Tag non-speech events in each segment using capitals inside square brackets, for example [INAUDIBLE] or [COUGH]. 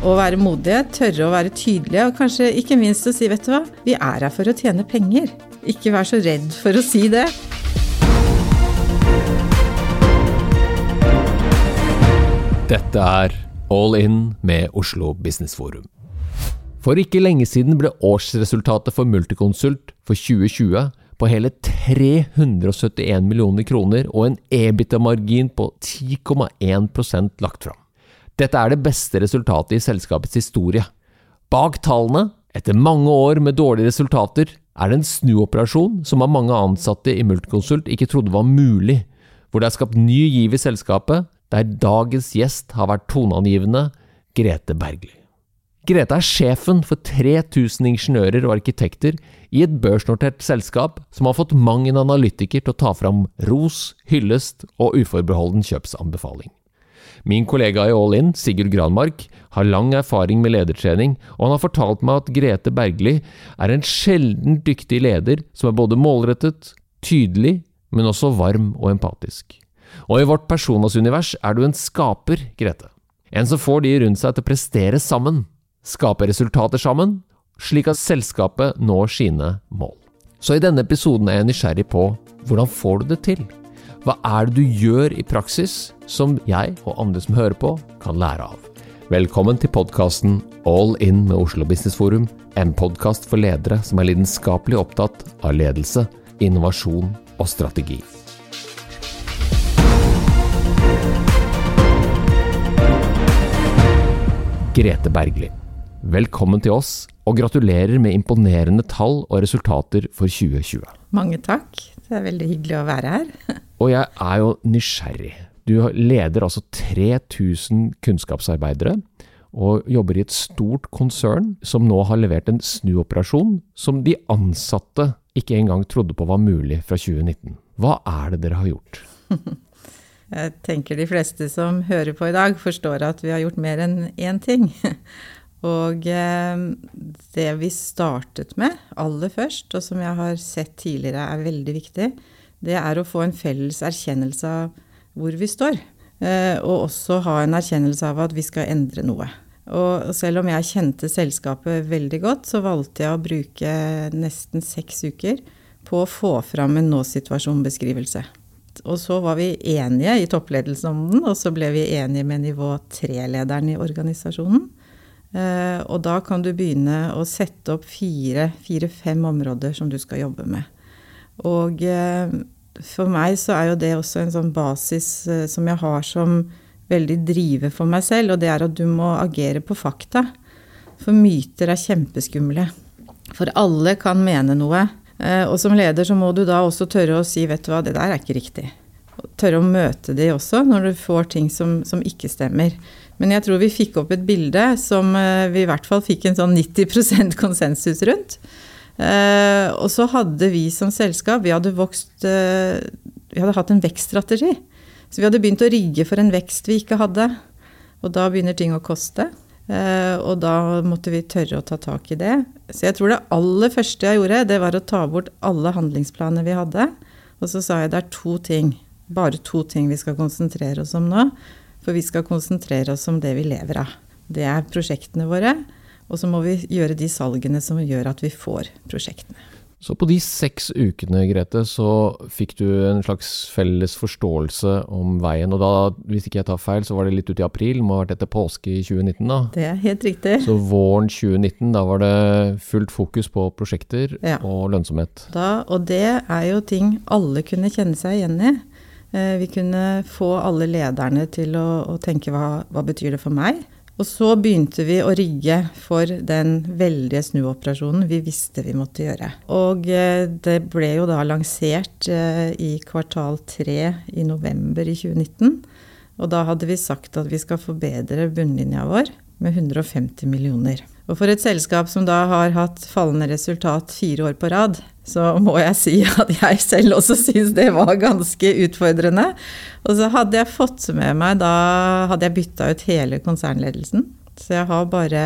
Å være modige, tørre å være tydelige, og kanskje ikke minst å si, vet du hva, vi er her for å tjene penger. Ikke vær så redd for å si det. Dette er All In med Oslo Business Forum. For ikke lenge siden ble årsresultatet for Multiconsult for 2020 på hele 371 millioner kroner og en EBITDA-margin på 10,1 lagt fram. Dette er det beste resultatet i selskapets historie. Bak tallene, etter mange år med dårlige resultater, er det en snuoperasjon som av mange ansatte i Multiconsult ikke trodde var mulig, hvor det er skapt ny giv i selskapet, der dagens gjest har vært toneangivende Grete Bergli. Grete er sjefen for 3000 ingeniører og arkitekter i et børsnotert selskap som har fått mang en analytiker til å ta fram ros, hyllest og uforbeholden kjøpsanbefaling. Min kollega i All In, Sigurd Granmark, har lang erfaring med ledertrening, og han har fortalt meg at Grete Bergli er en sjelden dyktig leder som er både målrettet, tydelig, men også varm og empatisk. Og i vårt Personas univers er du en skaper, Grete. En som får de rundt seg til å prestere sammen, skape resultater sammen, slik at selskapet når sine mål. Så i denne episoden er jeg nysgjerrig på hvordan får du det til? Hva er det du gjør i praksis som jeg og andre som hører på, kan lære av? Velkommen til podkasten All In med Oslo Business Forum, en podkast for ledere som er lidenskapelig opptatt av ledelse, innovasjon og strategi. Grete Bergli. Velkommen til oss, og gratulerer med imponerende tall og resultater for 2020. Mange takk. Det er veldig hyggelig å være her. [LAUGHS] Og jeg er jo nysgjerrig. Du leder altså 3000 kunnskapsarbeidere, og jobber i et stort konsern som nå har levert en snuoperasjon som de ansatte ikke engang trodde på var mulig fra 2019. Hva er det dere har gjort? [LAUGHS] Jeg tenker de fleste som hører på i dag, forstår at vi har gjort mer enn én ting. [LAUGHS] Og eh, det vi startet med aller først, og som jeg har sett tidligere er veldig viktig, det er å få en felles erkjennelse av hvor vi står. Eh, og også ha en erkjennelse av at vi skal endre noe. Og selv om jeg kjente selskapet veldig godt, så valgte jeg å bruke nesten seks uker på å få fram en nå-situasjon-beskrivelse. Og så var vi enige i toppledelsen om den, og så ble vi enige med nivå tre-lederen i organisasjonen. Eh, og da kan du begynne å sette opp fire-fem områder som du skal jobbe med. Og eh, for meg så er jo det også en sånn basis eh, som jeg har som veldig driver for meg selv, og det er at du må agere på fakta. For myter er kjempeskumle. For alle kan mene noe. Eh, og som leder så må du da også tørre å si vet du hva, det der er ikke riktig. Tørre å møte de også når du får ting som, som ikke stemmer. Men jeg tror vi fikk opp et bilde som vi i hvert fall fikk en sånn 90% konsensus rundt. Eh, og så hadde vi som selskap Vi hadde vokst Vi hadde hatt en vekststrategi. Så vi hadde begynt å rigge for en vekst vi ikke hadde. Og da begynner ting å koste. Eh, og da måtte vi tørre å ta tak i det. Så jeg tror det aller første jeg gjorde, det var å ta bort alle handlingsplaner vi hadde. Og så sa jeg det er to ting, bare to ting vi skal konsentrere oss om nå. For vi skal konsentrere oss om det vi lever av. Det er prosjektene våre. Og så må vi gjøre de salgene som gjør at vi får prosjektene. Så på de seks ukene, Grete, så fikk du en slags felles forståelse om veien. Og da, hvis ikke jeg tar feil, så var det litt ut i april, må ha vært etter påske i 2019, da? Det er helt riktig. Så våren 2019, da var det fullt fokus på prosjekter ja. og lønnsomhet? Da, og det er jo ting alle kunne kjenne seg igjen i. Eh, vi kunne få alle lederne til å, å tenke hva, hva betyr det for meg? Og så begynte vi å rigge for den veldige snuoperasjonen vi visste vi måtte gjøre. Og eh, det ble jo da lansert eh, i kvartal tre i november i 2019. Og da hadde vi sagt at vi skal forbedre bunnlinja vår med 150 millioner. Og for et selskap som da har hatt fallende resultat fire år på rad, så må jeg si [LAUGHS] at jeg selv også syns det var ganske utfordrende. Og så hadde jeg fått med meg Da hadde jeg bytta ut hele konsernledelsen. Så jeg har bare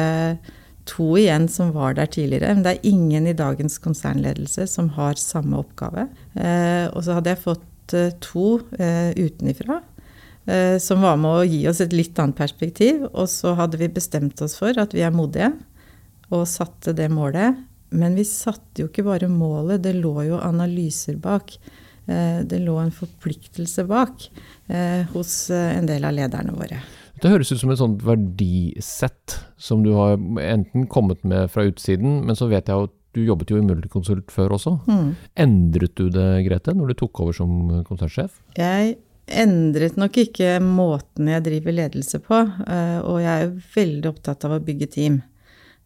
to igjen som var der tidligere. Men det er ingen i dagens konsernledelse som har samme oppgave. Eh, og så hadde jeg fått eh, to eh, utenifra. som var med å gi oss et litt annet perspektiv. Og så hadde vi bestemt oss for at vi er modige, og satte det målet. Men vi satte jo ikke bare målet, det lå jo analyser bak. Eh, det lå en forpliktelse bak eh, hos en del av lederne våre. Det høres ut som et sånt verdisett som du har enten kommet med fra utsiden, men så vet jeg at du jobbet jo i Multiconsult før også. Mm. Endret du det, Grete, når du tok over som konsernsjef? Jeg endret nok ikke måten jeg driver ledelse på, eh, og jeg er veldig opptatt av å bygge team.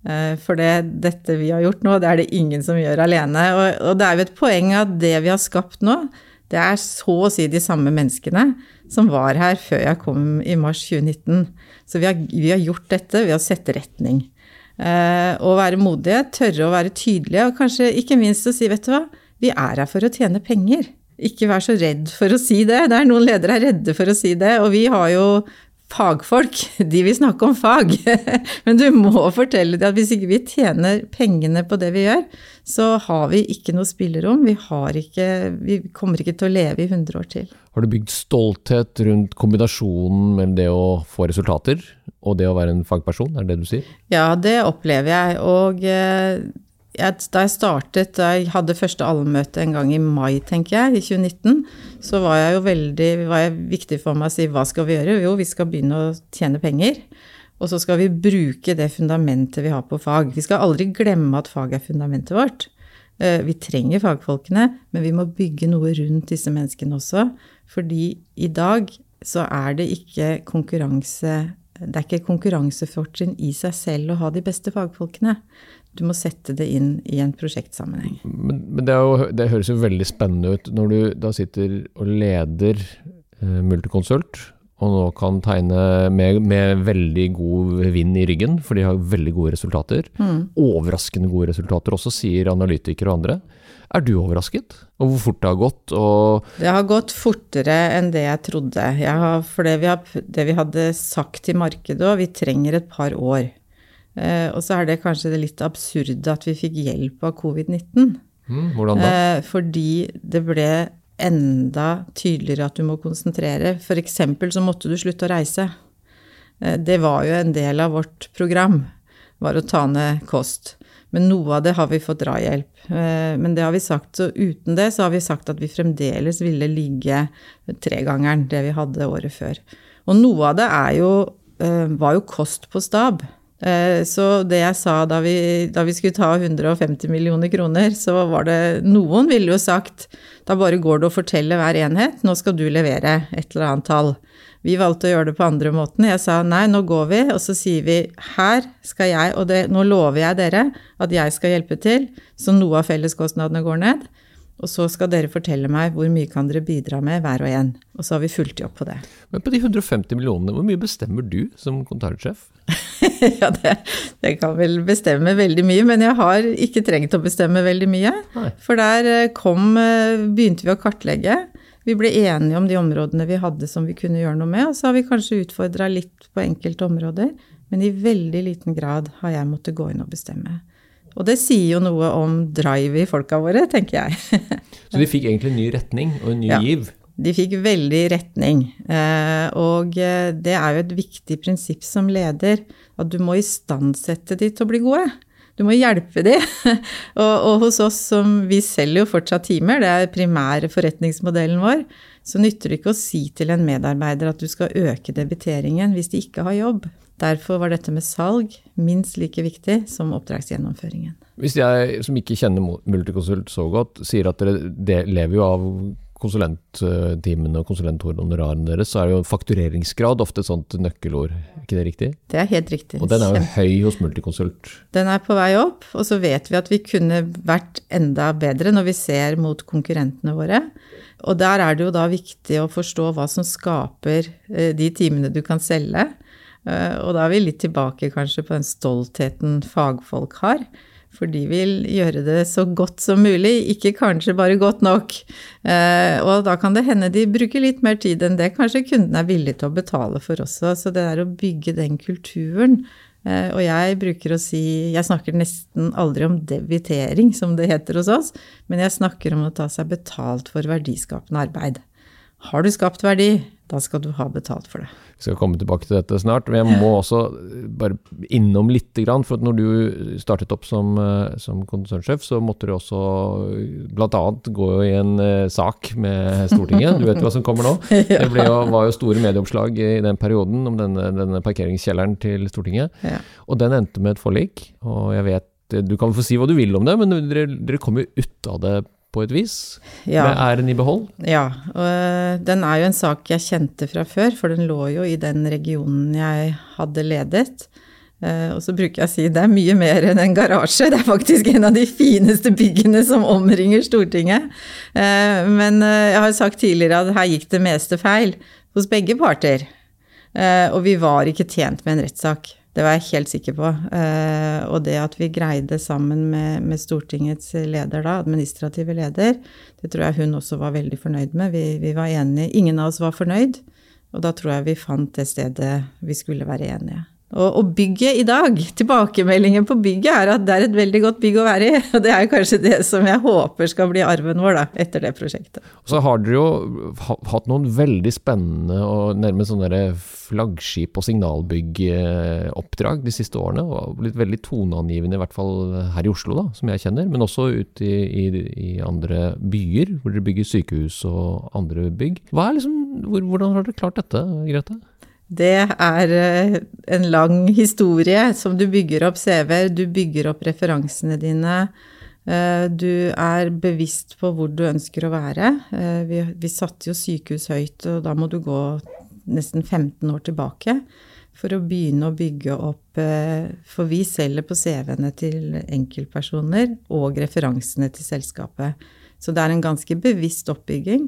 Eh, for det, dette vi har gjort nå, det er det ingen som gjør alene. Og, og det er jo et poeng at det vi har skapt nå, det er så å si de samme menneskene som var her før jeg kom i mars 2019. Så vi har, vi har gjort dette, ved å sette retning. Eh, å være modige, tørre å være tydelige, og kanskje ikke minst å si, vet du hva, vi er her for å tjene penger. Ikke vær så redd for å si det. Det er noen ledere er redde for å si det, og vi har jo fagfolk, de vil snakke om fag. [LAUGHS] Men du må fortelle dem at hvis ikke vi tjener pengene på det vi gjør, så har vi ikke noe spillerom. Vi, ikke, vi kommer ikke til å leve i 100 år til. Har du bygd stolthet rundt kombinasjonen mellom det å få resultater og det å være en fagperson, er det det du sier? Ja, det opplever jeg. Og eh, da jeg startet, da jeg hadde første allmøte en gang i mai, tenker jeg, i 2019, så var jeg jo veldig var jeg viktig for meg å si hva skal vi gjøre? Jo, vi skal begynne å tjene penger. Og så skal vi bruke det fundamentet vi har på fag. Vi skal aldri glemme at fag er fundamentet vårt. Eh, vi trenger fagfolkene, men vi må bygge noe rundt disse menneskene også. Fordi i dag så er det ikke konkurranse Det er ikke konkurransefortrinn i seg selv å ha de beste fagfolkene. Du må sette det inn i en prosjektsammenheng. Men, men det, jo, det, høres jo veldig spennende ut når du da sitter og leder eh, Multiconsult og nå kan tegne med, med, veldig god vind i ryggen, for de har veldig gode resultater. Mm. Overraskende gode resultater også, sier analytikere og andre. Er du overrasket over hvor fort det har gått? det har gått fortere enn det jeg trodde. Jeg har, for det vi, har, det vi, hadde sagt til markedet òg, vi trenger et par år. Eh, og så er det kanskje det litt absurde at vi fikk hjelp av covid-19. Mm, hvordan da? Eh, fordi det ble enda tydeligere at du må konsentrere. F.eks. så måtte du slutte å reise. Eh, det var jo en del av vårt program, var å ta ned kost. Men noe av det har vi fått drahjelp. Eh, men det har vi sagt, så uten det så har vi sagt at vi fremdeles ville ligge tregangeren det vi hadde året før. Og noe av det jo, eh, var jo kost på stab. Eh, så det jeg sa da vi, da vi, skulle ta 150 millioner kroner, så var det Noen ville jo sagt da bare går det å fortelle hver enhet nå skal du levere et eller annet tall. Vi valgte å gjøre det på andre måten. Jeg sa nei, nå går vi, og så sier vi her skal jeg, og det, nå lover jeg dere at jeg skal hjelpe til, så noe av felleskostnadene går ned. Og så skal dere fortelle meg hvor mye kan dere bidra med hver og en. Og så har vi fulgt opp på det. Men på de 150 millionene, hvor mye bestemmer du som konsernsjef? [LAUGHS] ja, det, det, kan vel bestemme veldig mye, men jeg har ikke trengt å bestemme veldig mye. Nei. For der eh, kom, eh, begynte vi å kartlegge. Vi ble enige om de områdene vi hadde som vi kunne gjøre noe med, og så har vi kanskje utfordra litt på enkelte områder. Men i veldig liten grad har jeg måttet gå inn og bestemme. Og det sier jo noe om drive i folka våre, tenker jeg. [LAUGHS] Så de fikk egentlig en ny retning og en ny ja, giv? De fikk veldig retning. Eh, og eh, det er jo et viktig prinsipp som leder, at du må istandsette de til å bli gode. Du må hjelpe de. [LAUGHS] og, og, hos oss som vi selger jo fortsatt timer, det er primære forretningsmodellen vår, så nytter det ikke å si til en medarbeider at du skal øke debiteringen hvis de ikke har jobb. Derfor var dette med salg minst like viktig som oppdragsgjennomføringen. Hvis jeg som ikke kjenner Multiconsult så godt, sier at dere lever jo av konsulentteamene og konsulenthonorarene deres, så er jo faktureringsgrad ofte et sånt nøkkelord. Er ikke det riktig? Det er helt riktig. Og den er jo høy hos Multiconsult? Den er på vei opp, og så vet vi at vi kunne vært enda bedre når vi ser mot konkurrentene våre. Og der er det jo da viktig å forstå hva som skaper eh, de timene du kan selge Eh, og da er vi litt tilbake kanskje på den stoltheten fagfolk har. For de vil gjøre det så godt som mulig, ikke kanskje bare godt nok. Eh, og da kan det hende de bruker litt mer tid enn det kanskje kunden er villig til å betale for også. Så det er å bygge den kulturen. Eh, og jeg bruker å si Jeg snakker nesten aldri om debitering, som det heter hos oss, men jeg snakker om å ta seg betalt for verdiskapende arbeid. har du skapt verdi, da skal du ha betalt for det. Vi skal komme tilbake til dette snart, men jeg må også bare innom litt. For når du startet opp som, eh, som konsernsjef, så måtte du også bl.a. gå i en sak med Stortinget. Du vet hva som kommer nå? [LAUGHS] Det jo, var jo store medieoppslag i den perioden om denne, denne parkeringskjelleren til Stortinget. Ja. Og den endte med et forlik. Og jeg vet Du kan få si hva du vil om det, men dere, dere kom jo ut av det på et vis, ja. med æren i behold? Ja, og eh, den er jo en sak jeg kjente fra før, for den lå jo i den regionen jeg hadde ledet. Eh, og så bruker jeg å si det er mye mer enn en garasje, det er faktisk en av de fineste byggene som omringer Stortinget. Eh, men jeg har sagt tidligere at her gikk det meste feil hos begge parter. Og vi var ikke tjent med en rettssak. Det var jeg helt sikker på. Eh, og det at vi greide sammen med, med, Stortingets leder da, administrative leder, det tror jeg hun også var veldig fornøyd med. Vi, vi, var enige. Ingen av oss var fornøyd. Og da tror jeg vi fant det stedet vi skulle være enige. Og, bygget i dag, tilbakemeldingen på bygget er at det er et veldig godt bygg å være i. Og det er kanskje det som jeg håper skal bli arven vår da, etter det prosjektet. Og så har dere jo hatt noen veldig spennende og nærmest sånne flaggskip- og signalbyggoppdrag de siste årene. Og blitt veldig toneangivende, i hvert fall her i Oslo, da, som jeg kjenner. Men også ute i, i, i, andre byer, hvor dere bygger sykehus og andre bygg. Liksom, hvordan har dere klart dette, Grete? Det er eh, en lang historie som du bygger opp CV-er, du bygger opp referansene dine. Eh, du er bevisst på hvor du ønsker å være. Eh, vi, vi satte jo sykehus høyt, og da må du gå nesten 15 år tilbake for å begynne å bygge opp For vi selger på CV-ene til enkeltpersoner og referansene til selskapet. Så det er en ganske bevisst oppbygging.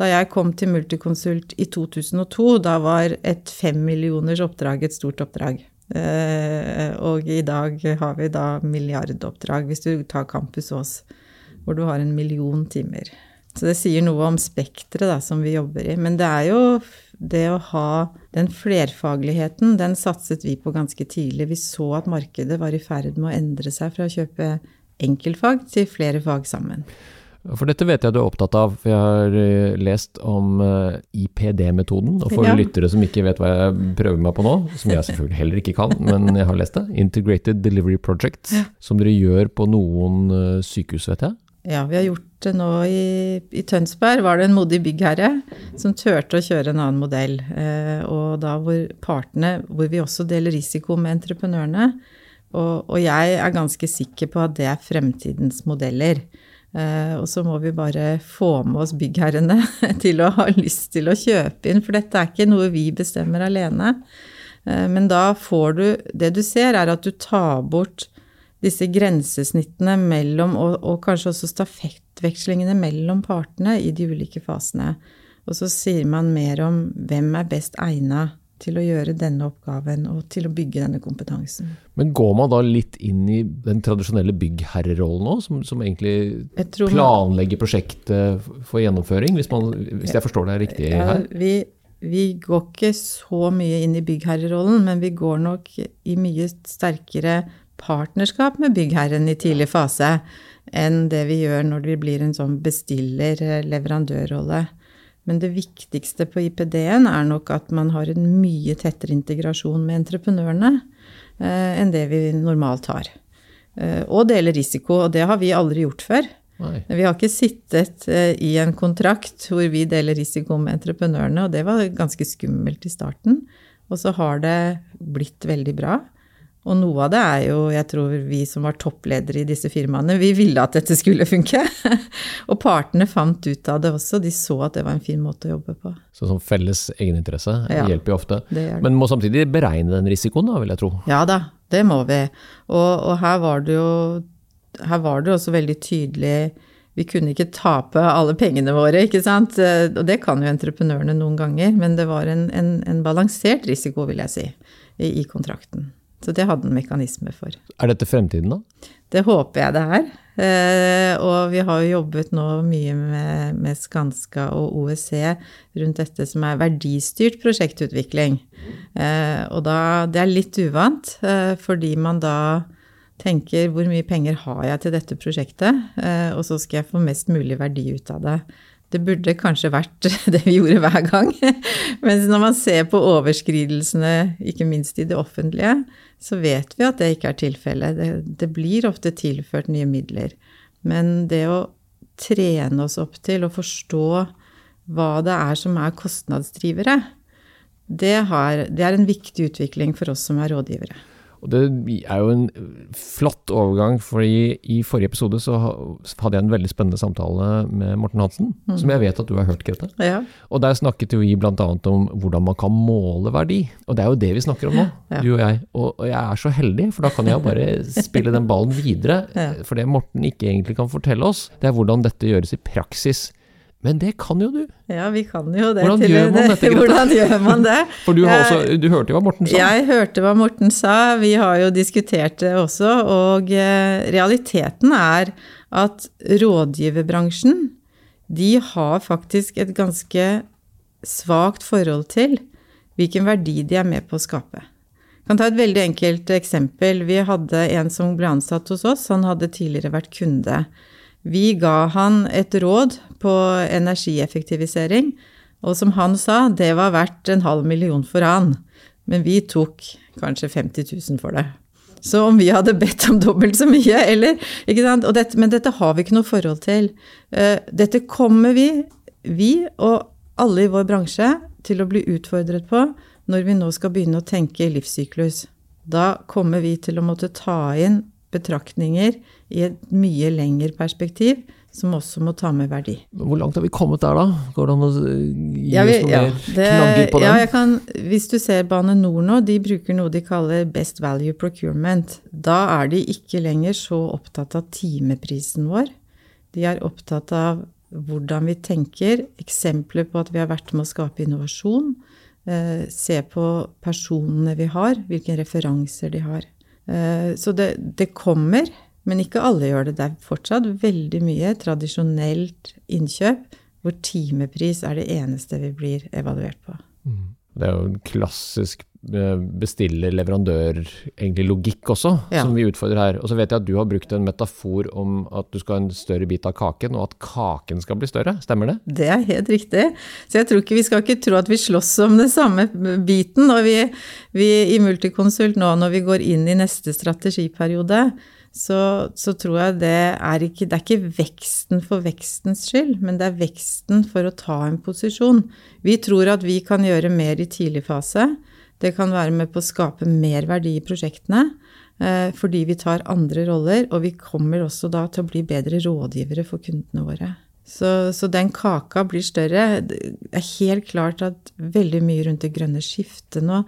Da jeg kom til Multiconsult i 2002, da var et fem millioners oppdrag et stort oppdrag. Eh, og i dag har vi da milliardoppdrag, hvis du tar Campus Ås, hvor du har en million timer. Så det sier noe om spekteret som vi jobber i. Men det er jo det å ha den flerfagligheten, den satset vi på ganske tidlig. Vi så at markedet var i ferd med å endre seg fra å kjøpe enkeltfag til flere fag sammen. For dette vet jeg du er opptatt av. for Jeg har eh, lest om eh, IPD-metoden. Og for ja. lyttere som ikke vet hva jeg prøver meg på nå, som jeg selvfølgelig heller ikke kan, men jeg har lest det, Integrated Delivery Project, som dere gjør på noen eh, sykehus, vet jeg? Ja, vi har gjort det nå i, i Tønsberg. Var det en modig byggherre som turte å kjøre en annen modell. og da hvor partene, hvor vi også deler risiko med entreprenørene. Og, og jeg er ganske sikker på at det er fremtidens modeller. Uh, og så må vi bare få med oss byggherrene [LAUGHS] til å ha lyst til å kjøpe inn, for dette er ikke noe vi bestemmer alene. Uh, men da får du Det du ser, er at du tar bort disse grensesnittene mellom, og, og kanskje også stafettvekslingene mellom partene i de ulike fasene. Og så sier man mer om hvem er best egna til å gjøre denne oppgaven og til å bygge denne kompetansen. Men går man da litt inn i den tradisjonelle byggherrerollen nå, som, som egentlig planlegger prosjektet for gjennomføring, hvis, man, hvis jeg forstår det riktig her? Vi, vi, går ikke så mye inn i byggherrerollen, men vi går nok i mye sterkere partnerskap med byggherren i tidlig fase enn det vi gjør når det blir en sånn bestiller-leverandørrolle. Men det viktigste på IPD-en er nok at man har en mye tettere integrasjon med entreprenørene eh, enn det vi normalt har. Eh, og deler risiko, og det har vi aldri gjort før. Nei. Vi har ikke sittet eh, i en kontrakt hvor vi deler risiko med entreprenørene, og det var ganske skummelt i starten. Og så har det blitt veldig bra. Og noe av det er jo, jeg tror vi som var toppledere i disse firmaene, vi ville at dette skulle funke. [LAUGHS] og partene fant ut av det også, de så at det var en fin måte å jobbe på. Så sånn felles egeninteresse ja, hjelper jo ofte. Det det. Men må samtidig beregne den risikoen, da, vil jeg tro? Ja da, det må vi. Og, og her var det jo her var det også veldig tydelig vi kunne ikke tape alle pengene våre, ikke sant. Og det kan jo entreprenørene noen ganger, men det var en, en, en balansert risiko, vil jeg si, i, i kontrakten. Så det hadde en mekanisme for. Er dette fremtiden, da? Det håper jeg det er. Eh, og vi har jo jobbet nå mye med, med Skanska og OEC rundt dette som er verdistyrt prosjektutvikling. Eh, og da Det er litt uvant, eh, fordi man da tenker hvor mye penger har jeg til dette prosjektet, og så skal jeg få mest mulig verdi ut av det. Det burde kanskje vært [LAUGHS] det vi gjorde hver gang. [LAUGHS] Mens når man ser på overskridelsene, ikke minst i det offentlige, så vet vi at det ikke er tilfellet. Det, det blir ofte tilført nye midler. Men det å trene oss opp til å forstå hva det er som er kostnadsdrivere, det, har, det er en viktig utvikling for oss som er rådgivere. Og Det er jo en flott overgang, fordi i forrige episode så hadde jeg en veldig spennende samtale med Morten Hansen, mm. som jeg vet at du har hørt, Grete. Ja. Og der snakket vi bl.a. om hvordan man kan måle verdi. Og det er jo det vi snakker om nå, ja. du og jeg. Og, og, jeg er så heldig, for da kan jeg bare [LAUGHS] spille den ballen videre. Ja. For det Morten ikke egentlig kan fortelle oss, det er hvordan dette gjøres i praksis men det kan jo du. Ja, vi kan jo det. Hvordan gjør man dette? Hvordan gjør man det? [LAUGHS] For du, også, du, hørte jo hva Morten sa? Jeg hørte hva Morten sa. Vi har jo diskutert det også. Og eh, realiteten er at rådgiverbransjen, de har faktisk et ganske svakt forhold til hvilken verdi de er med på å skape. Jeg kan ta et veldig enkelt eksempel. Vi hadde en som ble ansatt hos oss. Han hadde tidligere vært kunde vi ga han et råd på energieffektivisering, og som han sa, det var verdt en halv million for han. Men vi tok kanskje 50 000 for det. Så om vi hadde bedt om dobbelt så mye, eller ikke sant? Dette, men dette har vi ikke noe forhold til. Eh, dette kommer vi, vi og alle i vår bransje, til å bli utfordret på når vi nå skal begynne å tenke livssyklus. Da kommer vi til å måtte ta inn betraktninger i et mye lengre perspektiv, som også må ta med verdi. Hvor langt har vi kommet der, da? Går det an å gi ja, vi, oss noen ja, mer knagger på den? Ja, kan, hvis du ser Bane NOR nå, de bruker noe de kaller best value procurement. Da er de ikke lenger så opptatt av timeprisen vår. De er opptatt av hvordan vi tenker, eksempler på at vi har vært med å skape innovasjon. Eh, se på personene vi har, hvilke referanser de har. Eh, så det, det, kommer, men ikke alle gjør det. Det er fortsatt veldig mye tradisjonelt innkjøp hvor timepris er det eneste vi blir evaluert på. Mm. Det er jo en klassisk eh, bestiller-leverandør-logikk også, ja. som vi utfordrer her. Og så vet jeg at du har brukt en metafor om at du skal ha en større bit av kaken, og at kaken skal bli større. Stemmer det? Det er helt riktig. Så jeg tror ikke vi skal ikke tro at vi slåss om den samme biten. Og vi, vi i Multiconsult nå, når vi går inn i neste strategiperiode, så, så, tror jeg det er ikke Det er ikke veksten for vekstens skyld, men det er veksten for å ta en posisjon. Vi tror at vi kan gjøre mer i tidlig fase. Det kan være med på å skape mer verdi i prosjektene. Eh, fordi vi tar andre roller, og vi kommer også da til å bli bedre rådgivere for kundene våre. Så, så, den kaka blir større. Det er helt klart at veldig mye rundt det grønne skiftet nå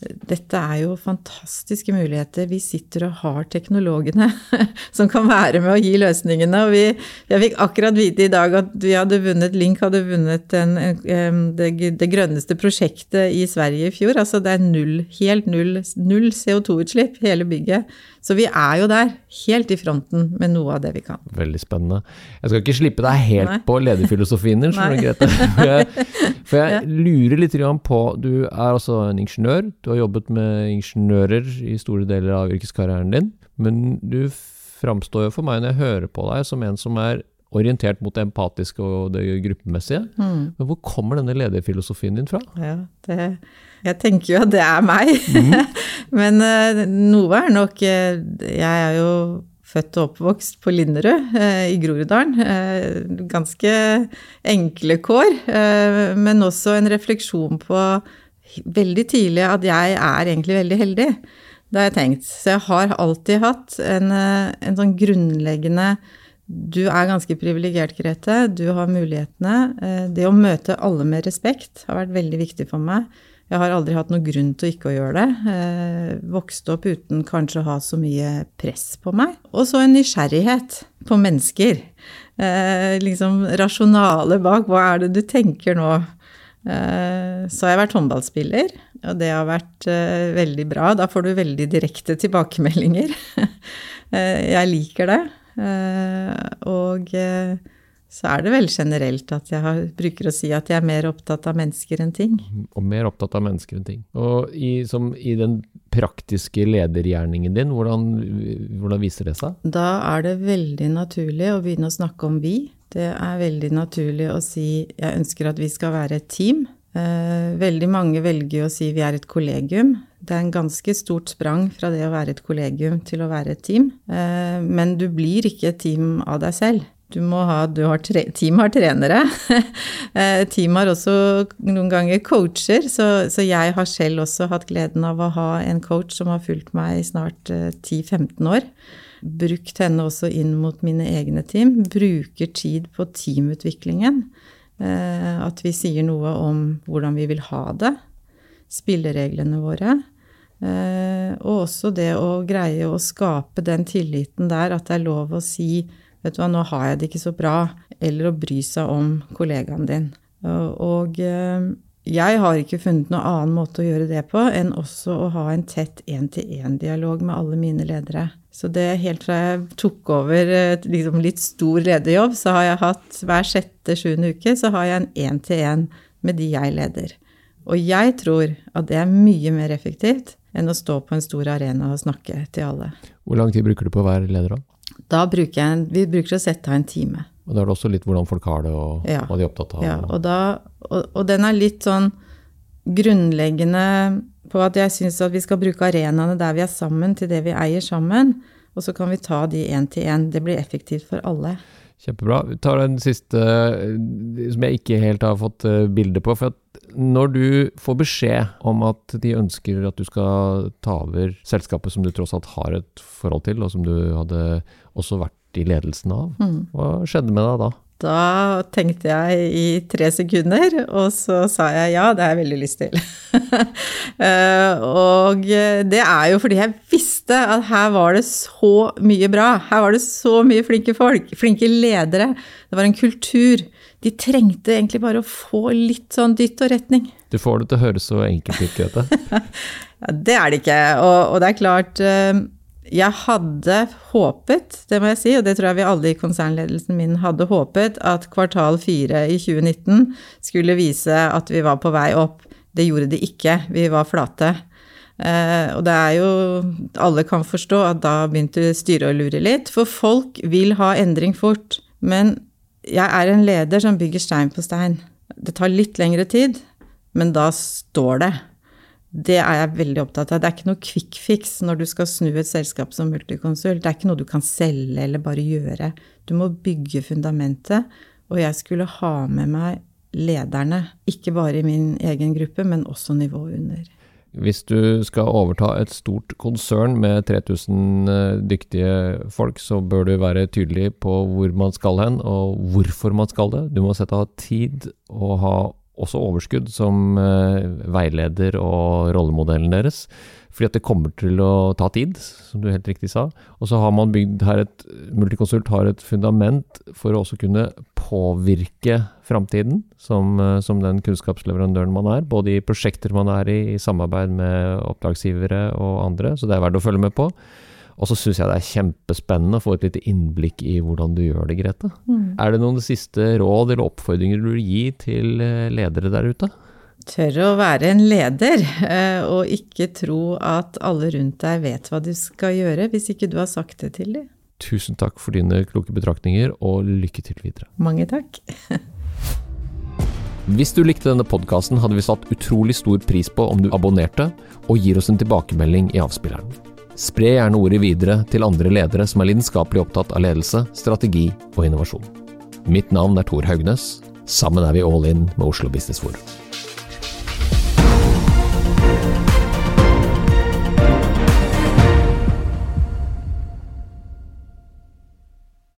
dette er jo fantastiske muligheter. Vi sitter og har teknologene [LAUGHS] som kan være med å gi løsningene. Og vi, jeg fikk akkurat vite i dag at vi hadde vunnet, Link hadde vunnet en, det, det, grønneste prosjektet i Sverige i fjor. Altså det er null, helt null, null CO2-utslipp, hele bygget. Så vi er jo der, helt i fronten med noe av det vi kan. Veldig spennende. Jeg skal ikke slippe deg helt Nei. på lederfilosofien din, skjønner du, Grete. [LAUGHS] For jeg, for jeg lurer litt på Du er altså en ingeniør. Du har jobbet med ingeniører i store deler av yrkeskarrieren din. Men du framstår jo for meg når jeg hører på deg, som en som er orientert mot det empatiske og det gruppemessige. Mm. Men hvor kommer denne lederfilosofien din fra? Ja, det, jeg tenker jo at det er meg. Mm. [LAUGHS] Men uh, noe er nok uh, Jeg er jo født og oppvokst på Linderud uh, i Groruddalen. ganske enkle kår, men også en refleksjon på veldig tidlig at jeg er egentlig veldig heldig. Det har jeg tenkt. Så jeg har alltid hatt en, en sånn grunnleggende du er ganske privilegert, Grete. Du har mulighetene. Eh, det å møte alle med respekt har vært veldig viktig for meg. Jeg har aldri hatt noen grunn til ikke å gjøre det. Eh, vokste opp uten kanskje å ha så mye press på meg. Og så en nysgjerrighet på mennesker. Eh, liksom rasjonale bak. Hva er det du tenker nå? Så har jeg vært håndballspiller, og det har vært veldig bra. Da får du veldig direkte tilbakemeldinger. [LAUGHS] Jeg liker det. Eh, og eh, så er det vel generelt at jeg har, bruker å si at jeg er mer opptatt av mennesker enn ting. Og mer opptatt av mennesker enn ting. Og i, som, i den praktiske ledergjerningen din, hvordan, hvordan, viser det seg? Da er det veldig naturlig å begynne å snakke om vi. Det er veldig naturlig å si jeg ønsker at vi skal være et team. Eh, veldig mange velger å si vi er et kollegium. Det er en ganske stort sprang fra det å være et kollegium til å være et team. Eh, men du blir ikke et team av deg selv. Du må ha, du har tre, team har trenere. [LAUGHS] Eh, team har også noen ganger coacher, så, så, jeg har selv også hatt gleden av å ha en coach som har fulgt meg i snart 10-15 år. Brukt henne også inn mot mine egne team. Bruker tid på teamutviklingen. Eh, at vi sier noe om hvordan vi vil ha det. Spillereglene våre. Eh, og også det å greie å skape den tilliten der at det er lov å si vet du hva, nå har jeg det ikke så bra, eller å bry seg om kollegaen din. Og eh, jeg har ikke funnet noen annen måte å gjøre det på enn også å ha en tett én-til-én-dialog med alle mine ledere. Så det helt fra jeg tok over liksom litt stor lederjobb, så har jeg hatt hver sjette-sjuende uke så har jeg en én-til-én med de jeg leder. Og jeg tror at det er mye mer effektivt enn å stå på en stor arena og snakke til alle. Hvor lang tid bruker du på hver leder, da? Da bruker jeg, Vi bruker å sette av en time. Og da er det også litt hvordan folk har det, og ja. hva de er opptatt av? Ja, og, da, og, og den er litt sånn grunnleggende på at jeg syns at vi skal bruke arenaene der vi er sammen, til det vi eier sammen. Og så kan vi ta de én til én. Det blir effektivt for alle. Kjempebra. Vi tar den siste eh, som jeg ikke helt har fått eh, bilde på. For når du får beskjed om at de ønsker at du skal ta over selskapet som du tross alt har et forhold til, og som du hadde også vært i ledelsen av, mm. hva skjedde med deg da? Da tenkte jeg i tre sekunder, og så sa jeg ja, det har jeg veldig lyst til. [LAUGHS] Eh, og det er jo fordi jeg visste at her var det så mye bra. Her var det så mye flinke folk, flinke ledere. Det var en kultur. De trengte egentlig bare å få litt sånn dytt og retning. Du får det til å høres så enkelt ut, Grete. [LAUGHS] ja, det er det ikke. Og, og det er klart eh, jeg hadde håpet, det må jeg si, og det tror jeg vi alle i konsernledelsen min hadde håpet, at kvartal fire i 2019 skulle vise at vi var på vei opp. Det gjorde det ikke. Vi var flate. Eh, og det er jo Alle kan forstå at da begynte styret å lure litt. For folk vil ha endring fort. Men jeg er en leder som bygger stein på stein. Det tar litt lengre tid, men da står det. Det er jeg veldig opptatt av. Det er ikke noe quick fix når du skal snu et selskap som multikonsul. Det er ikke noe du kan selge eller bare gjøre. Du må bygge fundamentet. Og jeg skulle ha med meg lederne, ikke bare i min egen gruppe, men også nivået under. Hvis du skal overta et stort konsern med 3000 eh, dyktige folk, så bør du være tydelig på hvor man skal hen, og hvorfor man skal det. Du må sette av tid og ha også overskudd som eh, veileder og rollemodellen deres. Fordi at det kommer til å ta tid, som du helt riktig sa. Og så har man bygd her et Multiconsult har et fundament for å også kunne påvirke framtiden som, eh, som, den kunnskapsleverandøren man er. Både i prosjekter man er i, i samarbeid med oppdragsgivere og andre. Så det er verdt å følge med på. Og så syns jeg det er kjempespennende å få et lite innblikk i hvordan du gjør det, Grete. Mm. Er det noen siste råd eller oppfordringer du vil gi til eh, ledere der ute? Tørre å være en leder, eh, og ikke tro at alle rundt deg vet hva du skal gjøre, hvis ikke du har sagt det til dem. Tusen takk for dine kloke betraktninger, og lykke til videre. Mange takk. [LAUGHS] Hvis du likte denne podkasten, hadde vi satt utrolig stor pris på om du abonnerte og gir oss en tilbakemelding i avspilleren. Spre gjerne ordet videre til andre ledere som er lidenskapelig opptatt av ledelse, strategi og innovasjon. Mitt navn er Tor Haugnes. Sammen er vi all in med Oslo Business Forum.